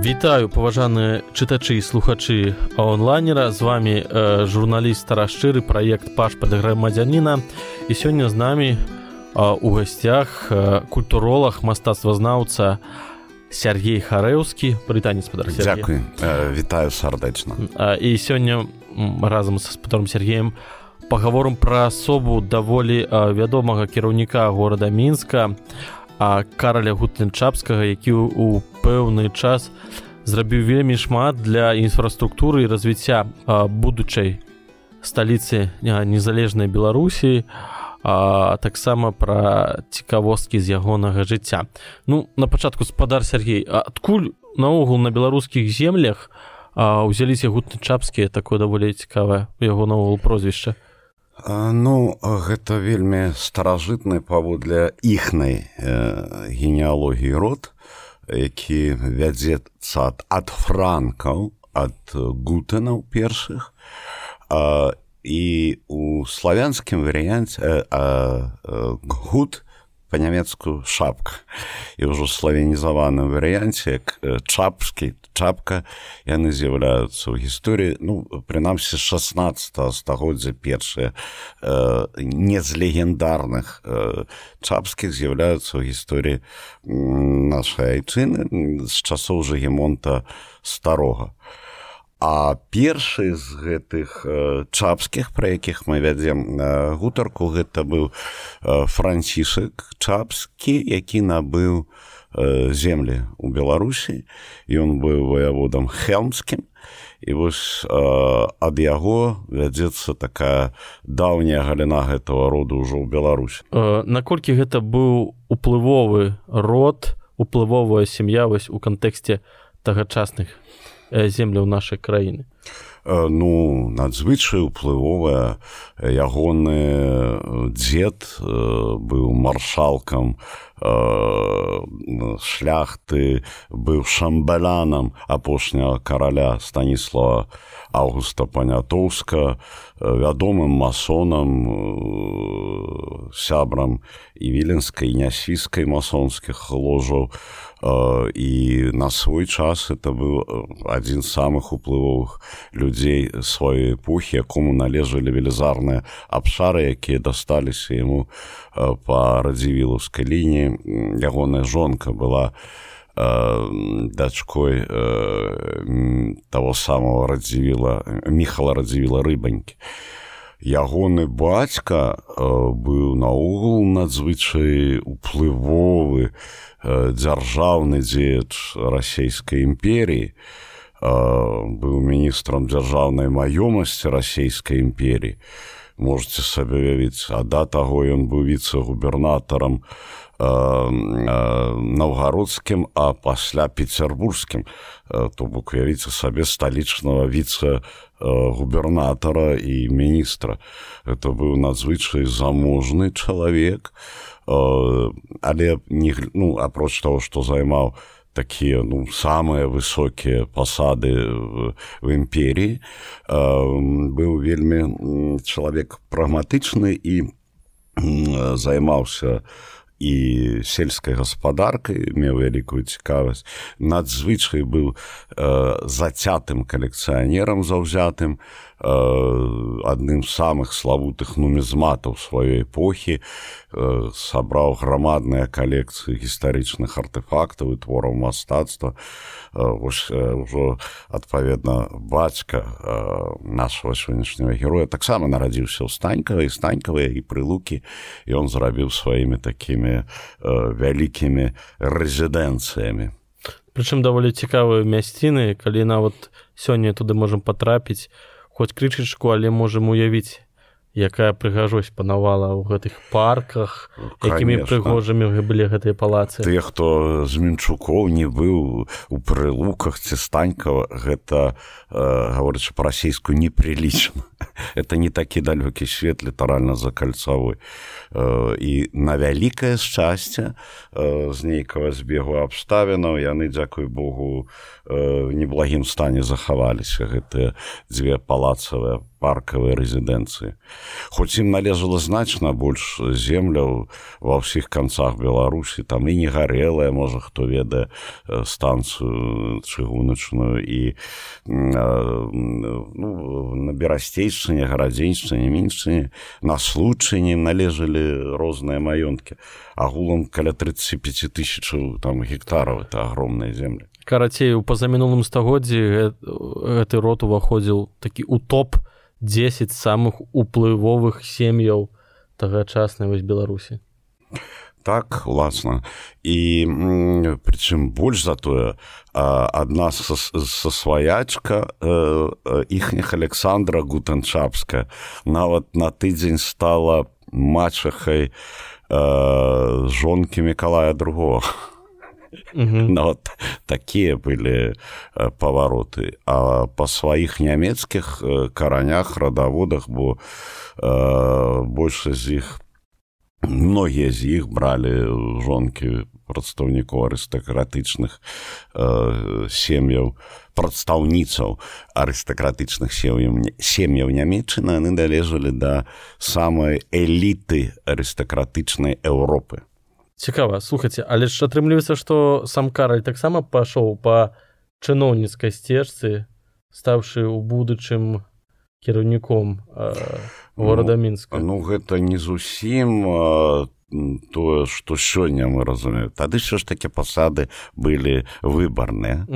Вітаю паважаныя чытачы і слухачы онлайнера з вами э, журналіст старашчыры праект пашпарт грамадзяніна і сёння з намі э, у гасцях э, культуролог мастацтвазнаўца Сергей харэўскі брытанец падар Дякую э, вітаю сардэчна. Э, і сёння разам са спатором Сергеем пагаворым пра асобу даволі э, вядомага кіраўніка горада мінска караля гутенчапскага які у пэўны час зрабіў вельмі шмат для інфраструктуры развіцця будучай сталіцы незалежнай беларусі таксама пра цікавосткі з ягонага жыцця. Ну на пачатку спадар Сергей адкуль наогул на беларускіх землях узяліся гутнычапскія такое даволі цікавае яго наогул прозвішча Ну гэта вельмі старажытны паводле іхнай э, генеалогіі род, які вядзецца ад, ад франкаў ад гутэнаў першых. А, і у славянскім варыянце э, э, гуд па-нямецку шапка. І ўжо славянізаваным варыянце як чапскі чапка яны з'яўляюцца ў гісторыі. Ну прынамсі 16 стагоддзя першыя э, не з легендарных э, чапскіх з'яўляюцца ў гісторыі нашай айчыны з часоў жагемонта старога. А першы з гэтых э, чапскіх, пра якіх мы вядзем э, гутарку, гэта быў э, францішак чапскі, які набыў землі ў Беларусі. Ён быў ваяводам хелмскім. І вось ад яго вядзецца такая даўняя галіна гэтага роду ўжо ў Беларусі. Наколькі гэта быў уплывовы род, уплывовая сям'я вось у кантэксце тагачасных земляў нашай краіны ну надзвычай уплывовая ягоны дзед быў маршалкам шляхты быў шамбалянам апошняга караля станіслава августа панятоўска вядомым масонам сябрам і віленскай нясвійскай масонскіх ложаў. І на свой час это быў адзін з самых уплывовых людзей сваёй эпохі якому належалі велізарныя абшары якія дасталіся яму па радзівілаўскай лініі. Ягоная жонка была дачкой того самого радзівіла міхала радзівіла рыбанькі. Ягоны бацька быў наогул надзвычай уплывовы дзяржаўны дзеяч расійскай імперіі. Быў міністрам дзяржаўнай маёмасці расійскай імперіі можете сабе уявіць. А да таго ён быў віцэ-губернатарам наўгародскім а пасля петербургскім. То бок уявіце сабе сталічнага віцэ губернатара і міністра. Это быў надзвычай заможны чалавек але не ну апроч того што займаў такія ну самыя высокія пасады в, в імперіі быў вельмі чалавек прагматычны і займаўся і сельскай гаспадаркай меў вялікую цікавасць. Надзвычай быў э, зацятым калекцыянерам заўзятым адным з самых славутых нумізматаў сваёй эпохі сабраў грамадныя калекцыі гістарычных артефактаў і твораў мастацтва ўжо адпаведна бацька нашего сённяшняга героя. Таксама нарадзіўся ў станькавай станькавыя і прылукі ён зрабіў сваімі такімі вялікімі рэзідэнцыямі Прычым даволі цікавыя мясціны калі нават сёння туды можам патрапіць хоць крычачку але можам уявіць якая прыгажосць панавала ў гэтых парках якімі прыгожымі былі гэтыя палацы. Тыя хто з мінчукоў не быў у прылуках ці станькава гэта э, гаворыць па расійску непрылічна это не такі далёкі свет літаральна за кальцавой э, і на вялікае шчасце э, з нейкага збегу абставінаў яны дзякуй Богу э, неблагім стане захаваліся гэтыя дзве палацавыя паркавай рэзідэнцыі хоць ім належала значна больш земляў ва ўсіх канцах беларусі там і не гарэлая можа хто ведае станцыю чыгуначную і ну, на берасцейшчыне гарадзеншчыне міншчыне на случайні належалі розныя маёнткі агулам каля 35 тысячаў там гектараў это огромная земля карацей у пазамінулым стагоддзі гэты рот уваходзіў такі у топ 10 самых уплывовых сем'яў тагачаснай вось беларусі. Так уласна. І прычым больш за тое адна са, сваячка іхніх александра гутанчапска нават на тыдзень стала мачахай жонкі мікалая другого нават такія былі павароты а па сваіх нямецкіх каранях радаводах бо большасць з іх многія з іх бралі жонкі прадстаўнікоў арыстакратычных э, сем'яў прадстаўніцаў арыстакратычных сем'яў сем'яў нямецчына яны належалі да самай эліты арыстакратычнай Еўропы цікава. Слухаце але ж атрымліваецца што сам караль таксама пайшоў па чыноўніцкай сцежцы стаўшы ў будучым кіраўніком э, горада ну, мінска. ну гэта не зусім а, тое што сёння мы разумеем. Тады ўсё ж такі пасады былі выбарныя.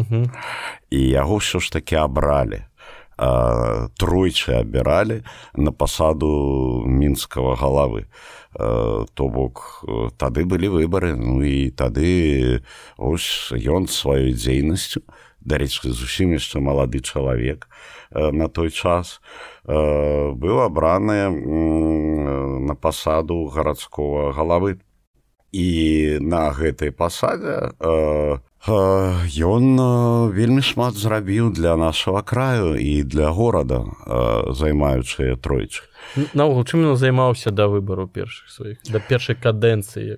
І яго ўсё ж такі абралі тройчы абіралі на пасаду мінскага галавы. То бок тады былі выбары. Ну і тады ось ён сваёй дзейнасцю дарэчы зусім яшчэ малады чалавек на той час быў абраны на пасаду гарадскога галавы. І на гэтай пасадзе ён вельмі шмат зрабіў для нашага краю і для горада займаючыя тройчы наогул чым ён займаўся да выбару першых сваіх да першай кадэнцыі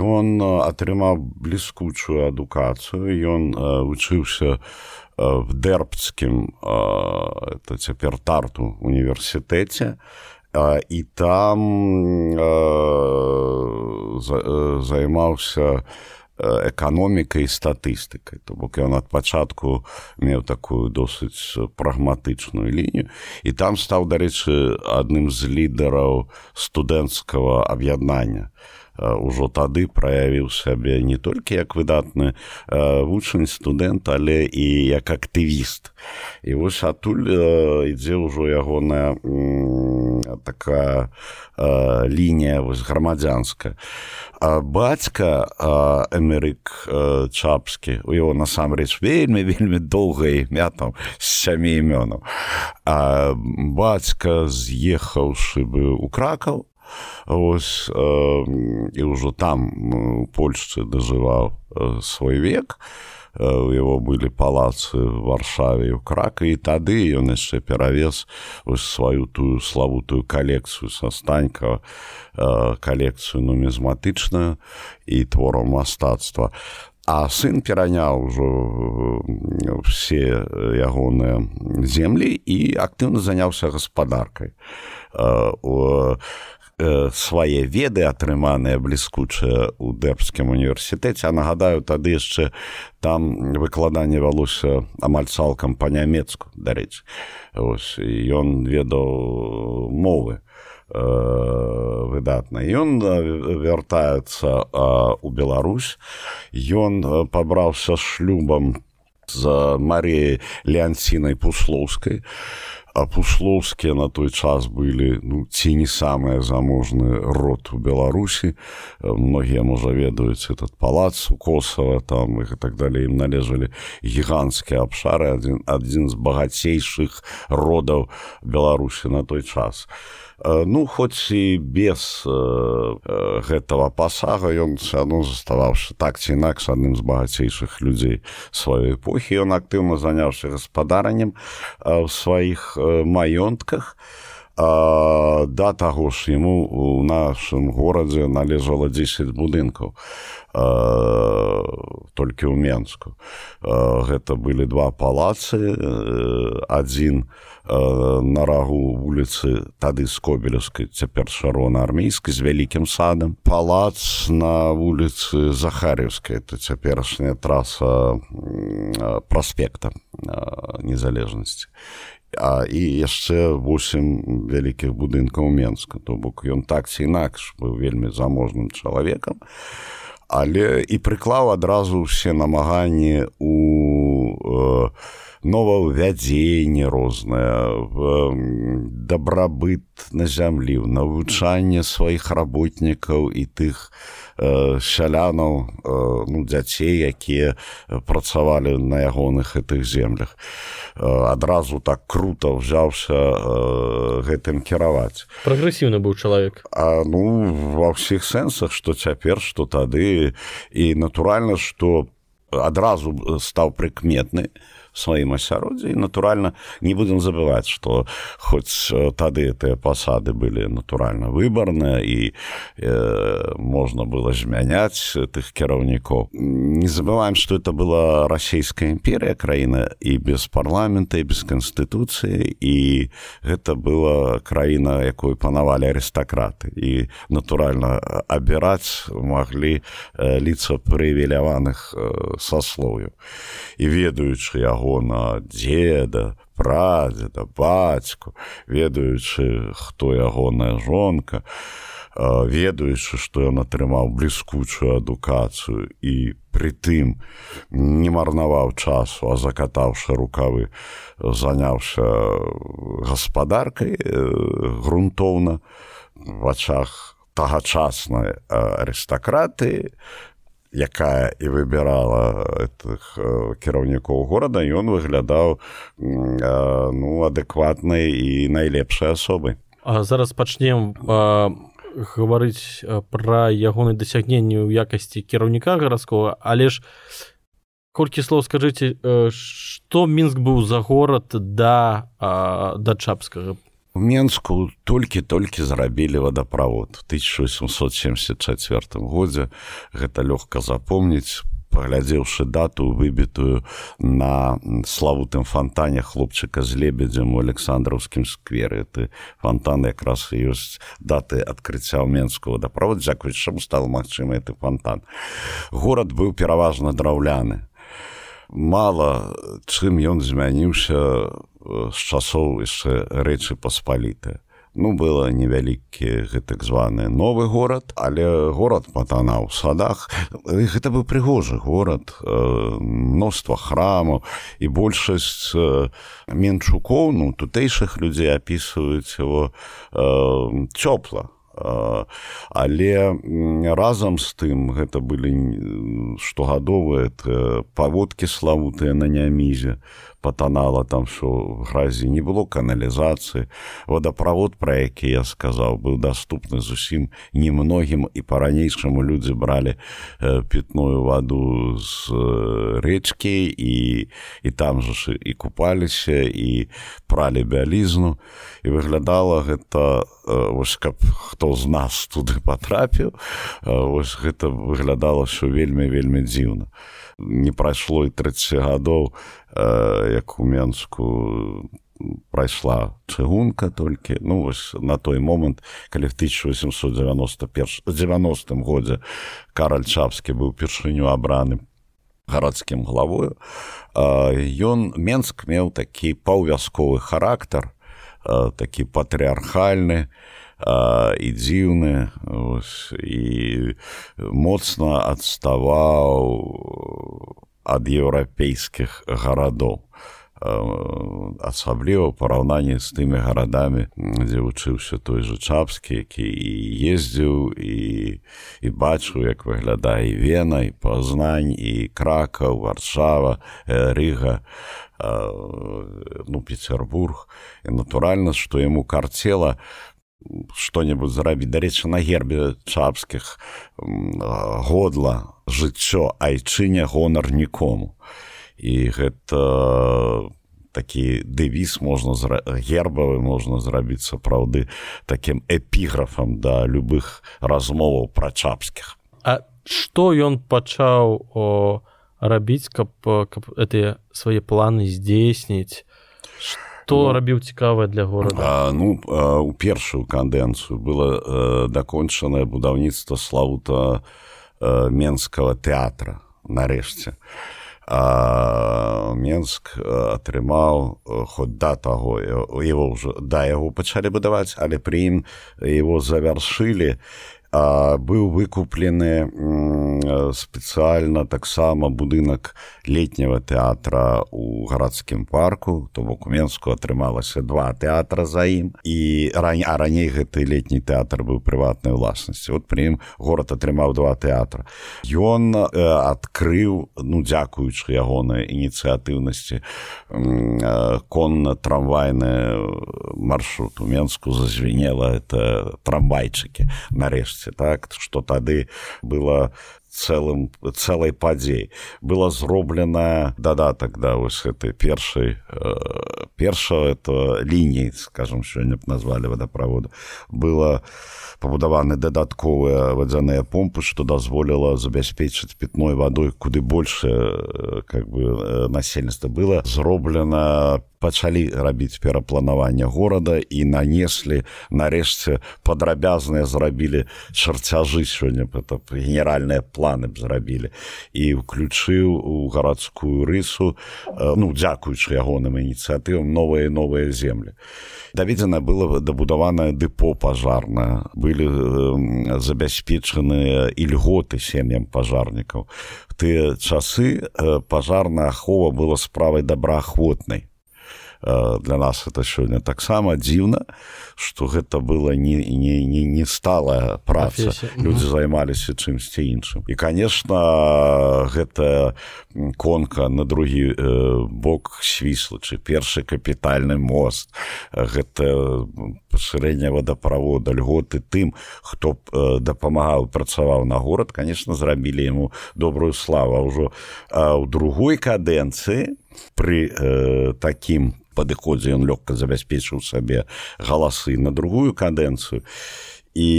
ён атрымаў бліскучую адукацыю ён вучыўся в дэрбцкім это цяпер тарту універсітэце і там займаўся эканомікай статыстыкай то бок ён ад пачатку меў такую досыць прагматычную лінію і там стаў дарэчы адным з лідараў студэнцкага аб'яднання ўжо тады праявіў сябе не толькі як выдатны вучань студэнт але і як актывіст. І вось адтуль ідзе ўжо ягоная такая лінія вось грамадзянская. Бацька эмерык чапскі у яго насамрэч вельмі вельмі доўга імя там з сямі імёнаў. Бацька з'ехаўшы бы у кракаў ось і ўжо там у польшчы дажываў свой век. У яго былі палацы варшаве ў крака і тады ён яшчэ перавез сваю тую славутую калекцыю са станька калекцыю нумізматычную і творам мастацтва. А сын пераняў ужо все ягоныя землі і актыўна заняўся гаспадаркай свае веды атрыманыя бліскучыя ў дэпскім універсітэце. А нагадаю тады яшчэ там выкладанне вялося амаль цалкам па-нямецку дарэчы. Ён ведаў мовы выдатна. Ён вяртаецца у Беларусь. Ён пабраўся шлюбам з Маріяй леанцінай пуслоўскай а пуслоўскія на той час былі ну ці не самыя заможны род у беларусі многія можа ведаюць этот палац у косава там і так далей ім належалі гіганцкія абшары адзін адзін з багацейшых родаў беларусі на той час ну хоць і без гэтага пасага ён ну заставаўся так ці інакш адным з багацейшых людзей сваёй эпохі. Ён актыўна заняўся гаспадараннем в сваіх маёнтках. а, да таго ж яму у нашым горадзе належала 10 будынкаў толькі ў менску. Гэта былі два палацы адзін на рагу вуліцы тады скобелевскай цяпер шарона армейскай з вялікім садам. Палац на вуліцы захаревскай это цяперашняя траса праспекта незалежнасці а і яшчэ восемь вялікіх будынкаў менска. То бок ён так ці інакш быў вельмі заможным чалавекам. Але і прыклаў адразу ўсе намаганні у э, новаўвядзенне рознае дабрабыт на зямлі навучанне сваіх работнікаў і тых э, сялянаў э, ну, дзяцей якія працавалі на ягоных гэтых землях. Э, адразу так круто ўзяўся э, гэтым кіраваць. Прагрэсіўны быў чалавек. А ну ва ўсіх сэнсах што цяпер што тады. І натуральна што адразу стаў прыкметны сваім асяроддзі і натуральна не будзем забываць што хоць тады тыя пасады былі натуральна выбарныя і э, можна было змяняць тых кіраўнікоў не забываем што это была расійская імперія краіна і без парламента і без канстытуцыі і гэта была краіна якой панавалі арыстакраты і натуральна абіраць маглі ліца прывіляваных саслою і ведаючы яго ягона дзеда прадзеда бацьку ведаючы хто ягоная жонка ведаючы што ён атрымаў бліскучую адукацыю і прытым не марнаваў часу а закатаўшы рукавы заняўся гаспадаркай грунтоўна в ачах тагачаснай арыстакраты якая і выбірала этих кіраўнікоў горада ён выглядаў ну адэкватнай і найлепшай асобы а зараз пачнем гаварыць пра ягоны дасягненні ў якасці кіраўніка гарадскога. Але ж колькі слоў скажыце што мінск быў за горад да да чапскага У Менску толькі-толькі зрабілі вадаправод 1874 годзе гэта лёгка запомніць паглядзеўшы дату выбітую на славутым фантане хлопчыка з лебедзем у александраўскім скверы. Ты фонтан якраз ёсць даты адкрыцця ў менску вадаправод дзякуюць чаму стал магчымы ты фонтан. Горад быў пераважна драўляны мала чым ён змяніўся з часоў яшчэ рэчы паспаліты. Ну было невялікі гэтак званы новы горад, але горад патанаў садах. Гэта быў прыгожы горад, мноства храмаў і большасць менчукоў ну тутэйшых людзей апісваюць его цёпла але разам з тым гэта былі штогадовыя паводкі славутыя на нямізе патанала там що гразі не было каналізацыі. Водаправод пра які я сказаў быў даступны зусім немногім і па-ранейшаму людзі бралі пітную ваду з рэчкі і і там жа і купаліся і пралі бялізну і выглядала гэта вось каб хто з нас туды патрапіў вось гэта выглядала що вельмі вельмі дзіўна. Не прайшло і 30 гадоў як у менску прайшла чыгунка толькі. Ну вось на той момант калі в 1891 90 годзе караль чапскі быў першыню абраны гарадскім главою ён менск меў такі паўвясковы характар такі патрыархальны і дзіўны і моцна адставаў ад еўрапейскіх гарадоў. Асабліва параўнанні з тымі гарадамі дзе вучыўся той жа чапскі які і ездзіў і і бачыў як выглядае вена і пазнань і крака варшава рыга ну петербург і натуральна што яму карцела што-небудзь зрабіць. Дарэчы на гербе чапскіх годла жыццё айчыне гонар нікому. І гэта такі дэвіз можна зра... гербавы можна зрабіць сапраўды такім эпіграфам да любых размоваў пра чапскіх. А што ён пачаў о рабіць каб каб гэтыя свае планы здзейсніць што ну, рабіў цікавае для горада? а, ну а, у першую кандэнцыю было э, дакончанае будаўніцтва славута э, менскага тэатра нарэшце. Менск атрымаў хоць да таго его ўжо да яго пачалі будаваць але пры ім его завяршылі быў выкуплены спецыяльна таксама будынак летняго тэатра у гарадскім парку. То бок у менску атрымалася два тэатра за ім. І рань а раней гэты летні тэатр быў прыватнай уласнасці вот пры ім горад атрымаў два тэатра. Ён э, адкрыў ну дзякуючы ягонай ініцыятыўнасці э, конна трамвайны маршрут. У менску зазвенела это трамвайчыкі нарэшце так что тады было цэлым цэлай падзей. Была зроблена дадатак да вось гэтай першай э, першая это лініі скажем сёння б назвалі вадаправоду было пабудаваны дадатковыя вадзяныя помпы што дазволіла забяспечыць пітной вадой куды больше э, как бы э, насельніцтва было. Зроблена пачалі рабіць перапланаванне горада і нанеслі нарэшце падрабязныя зрабілі чарцяжы сёння это генеральныя планы б зрабілі. І ўключыў у гарадскую рысу ну дзякуючы ягоным ініцыятывам новыя новыя землі. Даведзена было дабудаваная дэпо пажарная былі забяспечаныя ільготы сем'ям пажарнікаў. Тыя часы пажарная ахова была справай добраахвотнай для нас это сёння таксама дзіўна что гэта было не не не не сталая праца. Люди займаліся чымсьці іншым і конечно гэта конка на другі э, бок свіслачы першы капітальны мост гэта пашырэнне водаправода льготы тым хто э, дапамагаў працаваў на горад конечно зрабілі яму добрую славу. Ўжо ў другой кадэнцыі при э, такім падыходзе ён лёгка забяспечыў сабе галасы на другую кадэнцыю. І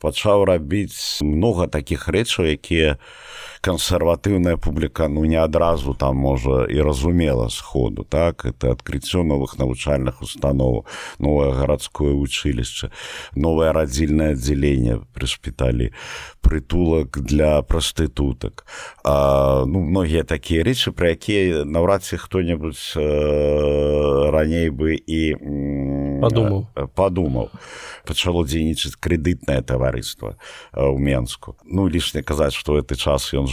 пачаў рабіць многа такіх рэчаў якія кансерватыўная публіка ну не адразу там можа і разумела сходу так? Это адкрыццё новых навучальных установ новое гарадское вучылішча новое радзільнае аддзяленне пры шпіталі прытулак для прастытутак а, ну многія такія рэчы пра якія наўрад ці хто-небудзь э, раней бы і падумаў падумаў пачало дзейнічаць крэдытнае таварыства ў менску ну лішне казаць што гэты час ён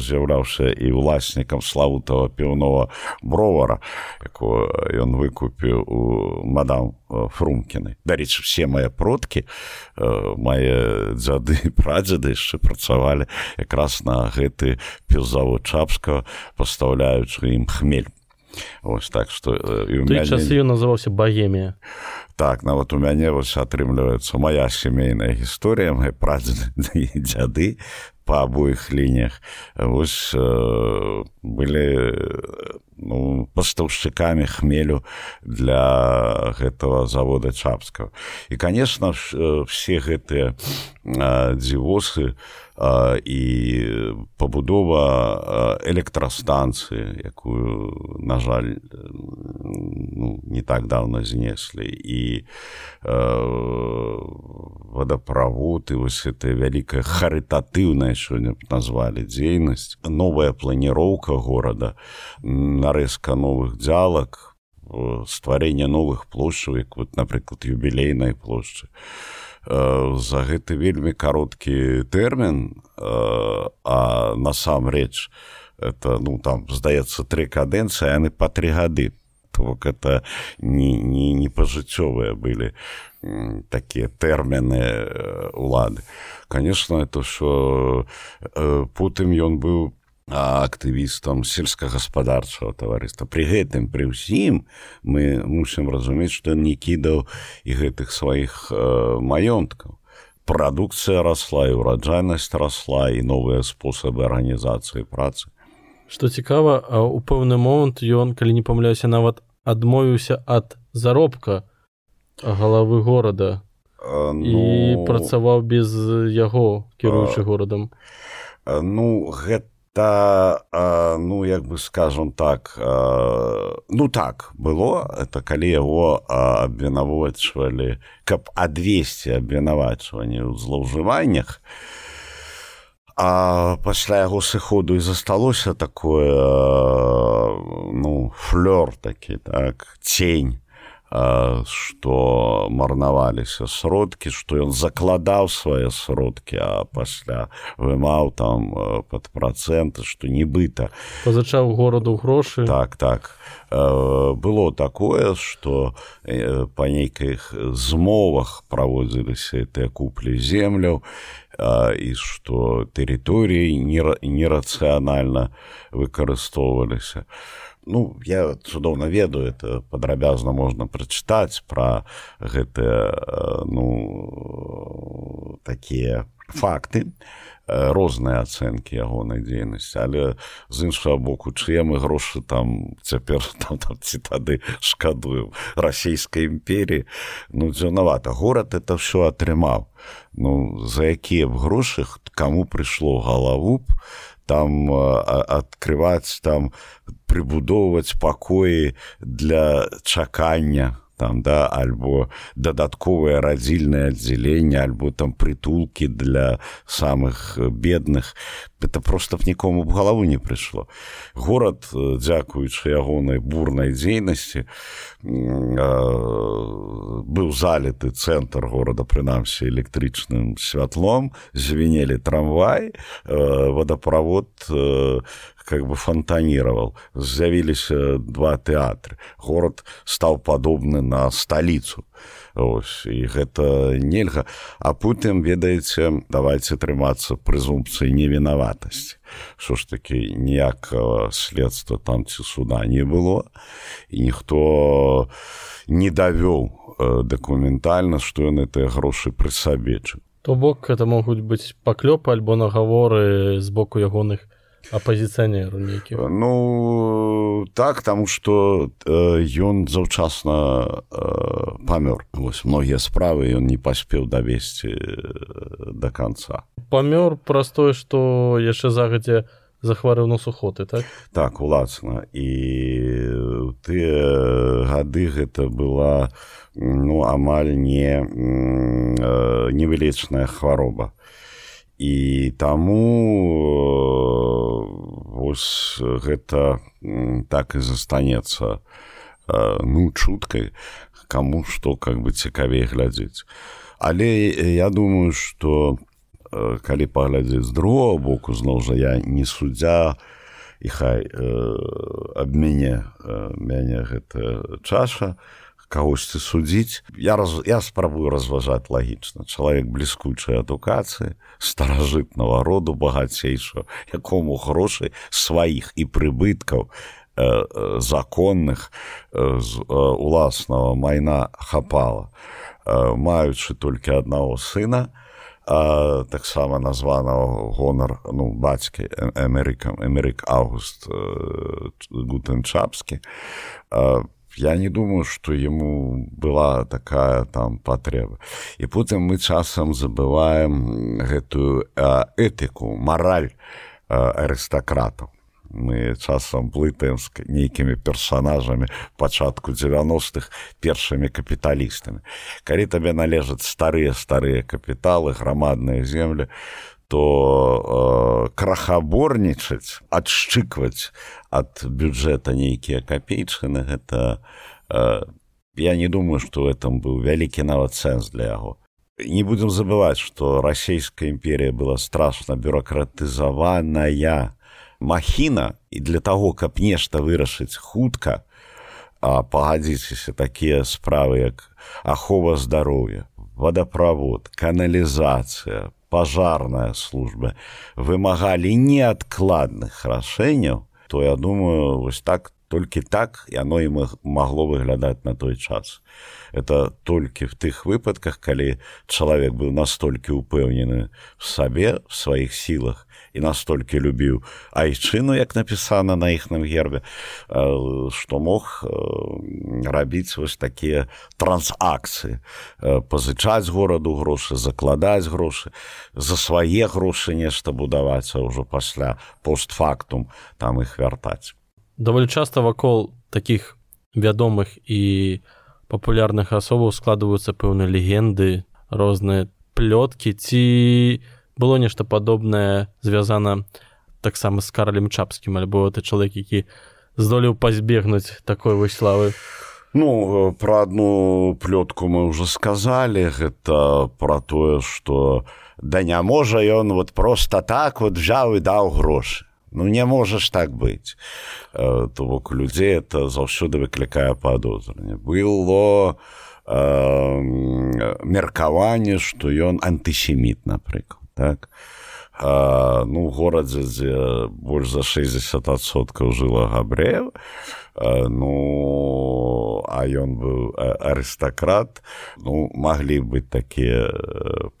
з'яўляўся і ўласнікам славутага піўнова бровара якого ён выкупіў у мадам фрумкіны дарэчы все мае продкі мае дзяды прадзеды яшчэ працавалі якраз на гэты пілзавод чапска пастаўляючы ім хмель. Ось так мяне... часы ён называўся багемія так нават у мяне вось атрымліваецца моя сямейная гісторыя мае прадзеды дзяды по абоіх лініях вось э, былі ну, пастаўшчыкамі хмелю для гэтага завода чапскага і конечно все гэтыя дзівосы і пабудова электрастанцыі якую на жаль ну, не так давно знеслі і водаправод і вось это вялікая харытатыўная сёння назвалі дзейнасць. Новая планіроўка горада нарэзка новых дзялак стварэння новых плошчаў як вот напрыклад юбілейнай плошчы. За гэты вельмі кароткі тэрмін а насамрэч это ну там здаецца тры кадэнцыі яны па тры гады то это не не не пажыццёвыя былі такія тэрміны улады конечно это що потым ён быў актывістам сельскагаспадарчага таварыства при гэтым пры ўсім мы мусім разумець што не кідаў і гэтых сваіх э, маёнткаў. Прадукцыя расла і ўраджайнасць расла і новыя спосабы арганізацыі працы што цікава у пэўны момант ён калі не памыляюся нават адмовіўся ад заробка галавы горада ну, і працаваў без яго кіруючы горадам. ну гэта ну як бы скажем так ну так было. Это калі яго абвінавочвалі каб адвесці абвінавачванне ў злоўжываннях то А пасля яго сыходу і засталося такое ну флёр такі так цень што марнаваліся сродкі што ён закладаў свае сродкі а пасля вымаў там под працэнты што нібыта пазачаў гораду грошы так так. Было такое што па нейкіх змовах праводзіліся тыя куплі земляў і што тэрыторыі нерацыянальна выкарыстоўваліся. Ну я цудоўна ведаю это падрабязна можна прачытаць пра гэтыя ну такія факты розныя ацэнкі ягонай дзейнасці. Але з іншага боку чые мы грошы там цяпер там, там ці тады шкадуем расійскай імперіі? Ну дзёнавата горад это ўсё атрымаў. Ну за якія б грошах каму прыйшло галаву б там адкрываць там прыбудоўваць пакоі для чакання там да альбо дадатковае радзільнае аддзяленне альбо там прытулкі для самых бедных. Это просто б нікому б галаву не прыйшло горад дзякуючы ягонай бурнай дзейнасці быў заліты цэнтр горада прынамсі электрычным святлом звенелі трамвай водаправод как бы фонтанировал. З'явіліся два тэатры город стаў падобны на сталіцу ось і гэта нельга. А потым ведаеце давайте трымацца прызумпцыі невінаватасці. Що ж таки ніякага следства там ці суда не было і ніхто не давёў дакументальна што ён гэтыя грошы пры сабе то бок это могуць быць паклёпы альбо нагаворы з боку ягоных апозіцыянеру нейкі ну так таму што ён заўчасна памёр вось многія справы ён не паспеў давесці до конца. Памёр праз тое што яшчэ загадзя захварыў на сухоты так? Так уласна. І тыя гады гэта была ну амаль не невялічная хвароба і таму вось гэта так і застанецца ну чуткай каму што как бы цікавей глядзець. Але я думаю что калі паглядзець з другого боку зноў жа я не суддзя і хай аб мяне мяне гэта чаша то кагосьці судзіць. Я раз я спрабую разважаць лагічна. Чалавек бліскучай адукацыі старажытнага роду багацейшого якому грошай сваіх і прыбыткаў э, законных э, з э, уласнага майна хапала. Э, маючы толькі аднаго сына таксама названага гонар ну бацькі эмерыкам эмерык август э, гутенчапскі э, я не думаю что ему была такая там патрэба і потым мы часам забываем гэтую этыку мораль арыстакратаў мы часам блытаем з нейкімі персонажамі пачатку 90-х першымі капіталістамі калі табе належаць старыя старыя капіталы грамадныя землі то э, крахаборнічаць адшчыкваць ад бюджэта нейкія капейчыны гэта э, я не думаю што этом быў вялікі нават сэнс для яго. Не будзем забываць што расійская імперія была страшна бюрократызаваная махіна і для таго каб нешта вырашыць хутка пагадзіцеся такія справы як ахова здароўя водаправод каналізацыя пажарная служба вымагалі неадкладных рашэнняў то я думаю вось так толькі так яно і магло выглядаць на той час. Это толькі в тых выпадках калі чалавек быў настолькі упэўнены в сабе в сваіх сілах і настолькі любіў айчыну як напісана на іхным гербе што мог рабіць вось такія трансакцыі. Пазычаць гораду грошы закладаць грошы за свае грошы нешта будаваць а ўжо пасля постфактум там іх вяртаць. Даволі часта вакол таких вядомых і папулярных асобаў складваюцца пэўныя легенды розныя плёткі ці было нешта падобнае звязана таксама з каралем чапскім альбо ты чалавек які здолеў пазбегнуць такой вось славы? Ну про одну плётку мы уже сказали. Гэта про тое что да не можа ён вот просто так вот взяў і даў грошы ну не можаш так быць то бок людзей это заўсёды выклікае падозранне было э, меркаванне што ён антысеміт напрыклад так? А, ну горадзе дзе больш за 60соткаў жыла габрэев ну а ён быў арыстакрат ну маглі быць такія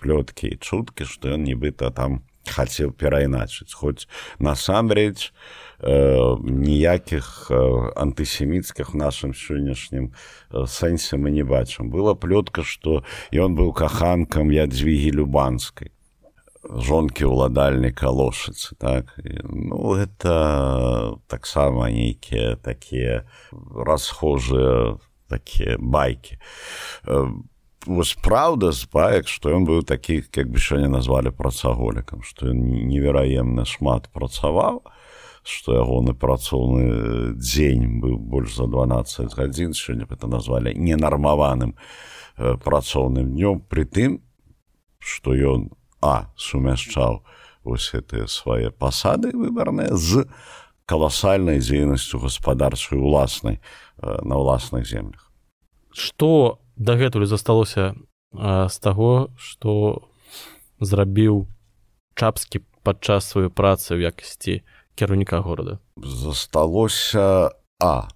плёткі і чуткі што ён нібыта там хацеў перайначыць хоць насамрэч ніякіх антысеміцкіх нашым сённяшнім сэнсе мы не бачым была плётка што ён быў каханкам ядзвігі любанскай жонкі ўладальніка лошыцы так? Ну это таксама нейкія такія расхожыя такія байкі. Вось праўда з баек што ён быў такі як бы сёння назвалі працаголікам што ён невераемна шмат працаваў што ягоны працоўны дзень быў больш за 12 гадзін сёння это назвалі ненармаваным працоўным днём. Пры тым што ён у а сумяшчаў вось гэтыя свае пасады выбарныя з каласальнай дзейнасцю гаспадарчай уласнай на ўласных землях. Што дагэтуль засталося з таго што зрабіў чапскі падчас сваёй працы ў якасці кіраўніка горада? Засталося а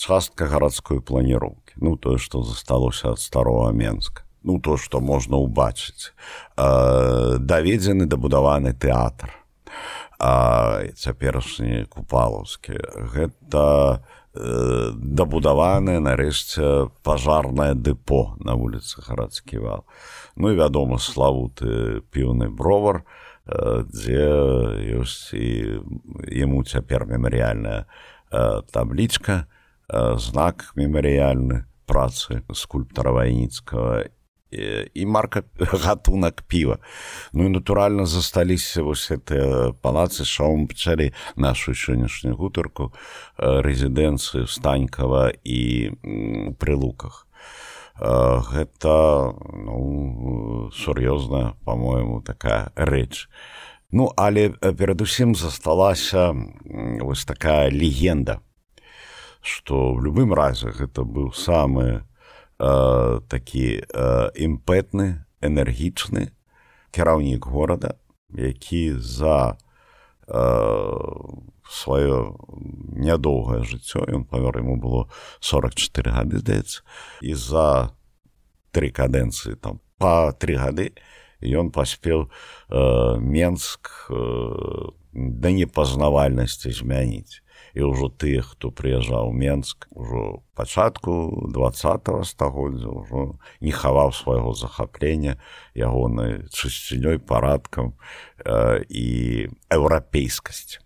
частка гарадской планіроўкі. Ну тое што засталося ад старого менска ну то што можна ўбачыць даведзены дабудаваны тэатр. Цяперашні купалаўскі. Гэта дабудаваны нарэшце пажарнае дэпо на вуліцы гарадскі вал. Ну і вядома славуты піўны бровар дзе ёсць і яму цяпер мемарыяльная таблічка знак мемарыяльны працы скульптара вайніцкага і марка гатунак піва ну і натуральна засталіся вось гэтыя палацы шоум пчалі нашу сённяшнюю гутарку рэзідэнцыю станькава і пры луках. Гэта ну, сур'ёзна по-моему такая рэч ну але перадусім засталася вось такая легенда что в любым разе гэта быў самы э, такі э, імпэтны энергічны кіраўнік горада які за э, сваё нядоўгае жыццё ён памёр яму было 44 гады здаецца і за тры кадэнцыі там па тры гады ён паспеў э, менск э, да непазнавальнасці змяніць і ўжо тыя хто прыязджаў менск ужо пачатку два стагоддзя ўжо не хаваў свайго захаплення ягонай чысцінёй парадкам э, і еўрапейскасць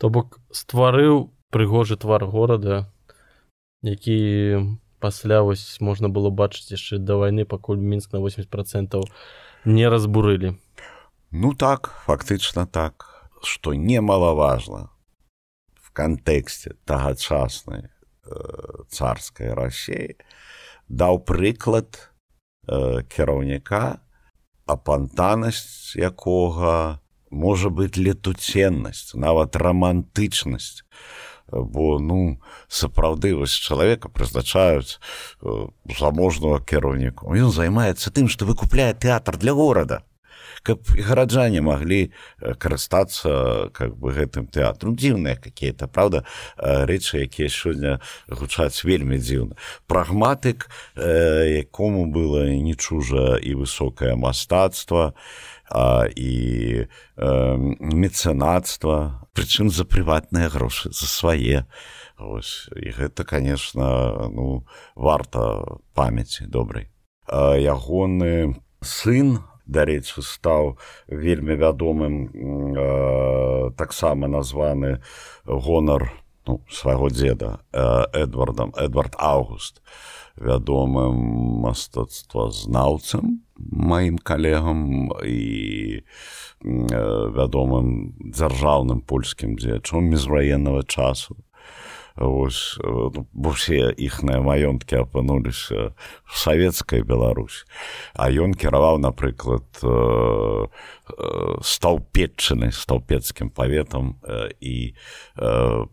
то бок стварыў прыгожы твар горада які пасля вось можна было бачыць яшчэ да вайны пакуль мінск на 80 процентаў не разбурылі. Ну так фактычна так што немалаважна кантэксце тагачаснай э, царскай рассеі даў прыклад э, кіраўніка апантанасць якога можа быць летуценнасць нават рамантычнасць. Бо ну сапраўды вось чалавека прызначаюць э, заможнага кіраўніку. Ён займаецца тым што выкупляе тэатр для горада каб гараджане маглі карыстацца как бы гэтым тэатру дзіўныя какие-то правда рэчы якія сёння гучаць вельмі дзіўна. Прагматык якому было не чужа і высокае мастацтва і мецэнацтва прычым за прыватныя грошы за свае. Ось, і гэта конечно ну варта памяці добрай. Ягоны сын дарэчы стаў вельмі вядомым таксама названы гонар ну, свайго дзеда эдвардам эдвард август вядомым мастацтвазнаўцам маім калегам і вядомым дзяржаўным польскім дзеячом міжваеннага часу ось ну, бо все іхныя маёнткі апынуліся в савецкай Беларусь. А ён кіраваў напрыклад стаўпетчыны стаўпецкім паветам і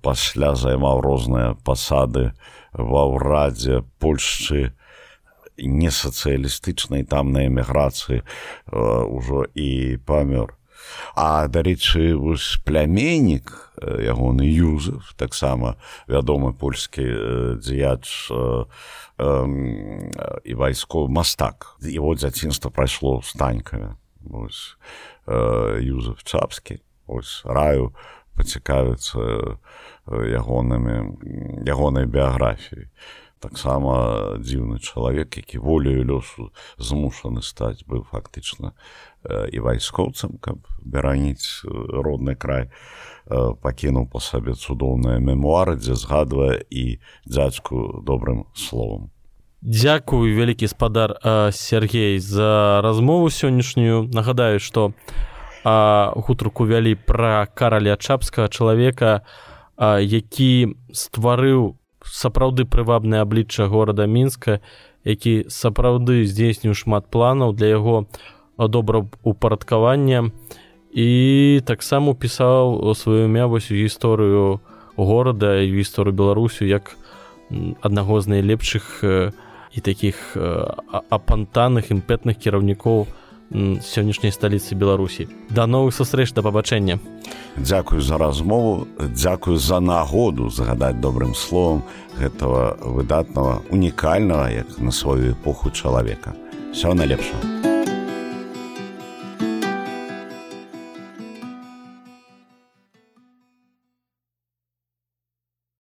пасля займаў розныя пасады ва ўрадзе польшчы не сацыялістычнай там на эміграцыі ўжо і памёр А дарэчы пляменнік ягоны юзеф таксама вядомы польскі дзеяч і вайсков мастак. Его дзяцінства прайшло станькамі юзеф чапскі. Ось раю пацікавіцца ягонымі ягонай біяграфіяй таксама дзіўны чалавек які волею лёсу змушаны стаць быў фактычна і вайскоўцам каб бераніць родны край пакінуў па сабе цудоўныя мемуары дзе згадвае і дзядзьку добрым словам Дякую вялікі спадар Сергей за размову сённяшнюю нагадаю што гутарку вялі пра караля чапскага чалавека які стварыў сапраўды прывабнае аблічча горада мінска які сапраўды здзейсніў шмат планаў для яго добраўпарадкавання і таксама пісаў сваю імя вось у гісторыю горада і гісторыю беларусю як аднаго з найлепшых і такіх апантаных імпетных кіраўнікоў сённяшняй сталіцы беларусі. Да новых сустрэч да пабачэння. Дзякую за размову дзякую за нагоду загадаць добрым словам гэтага выдатнага унікальнага як на сваю эпоху чалавека. Все найлепшага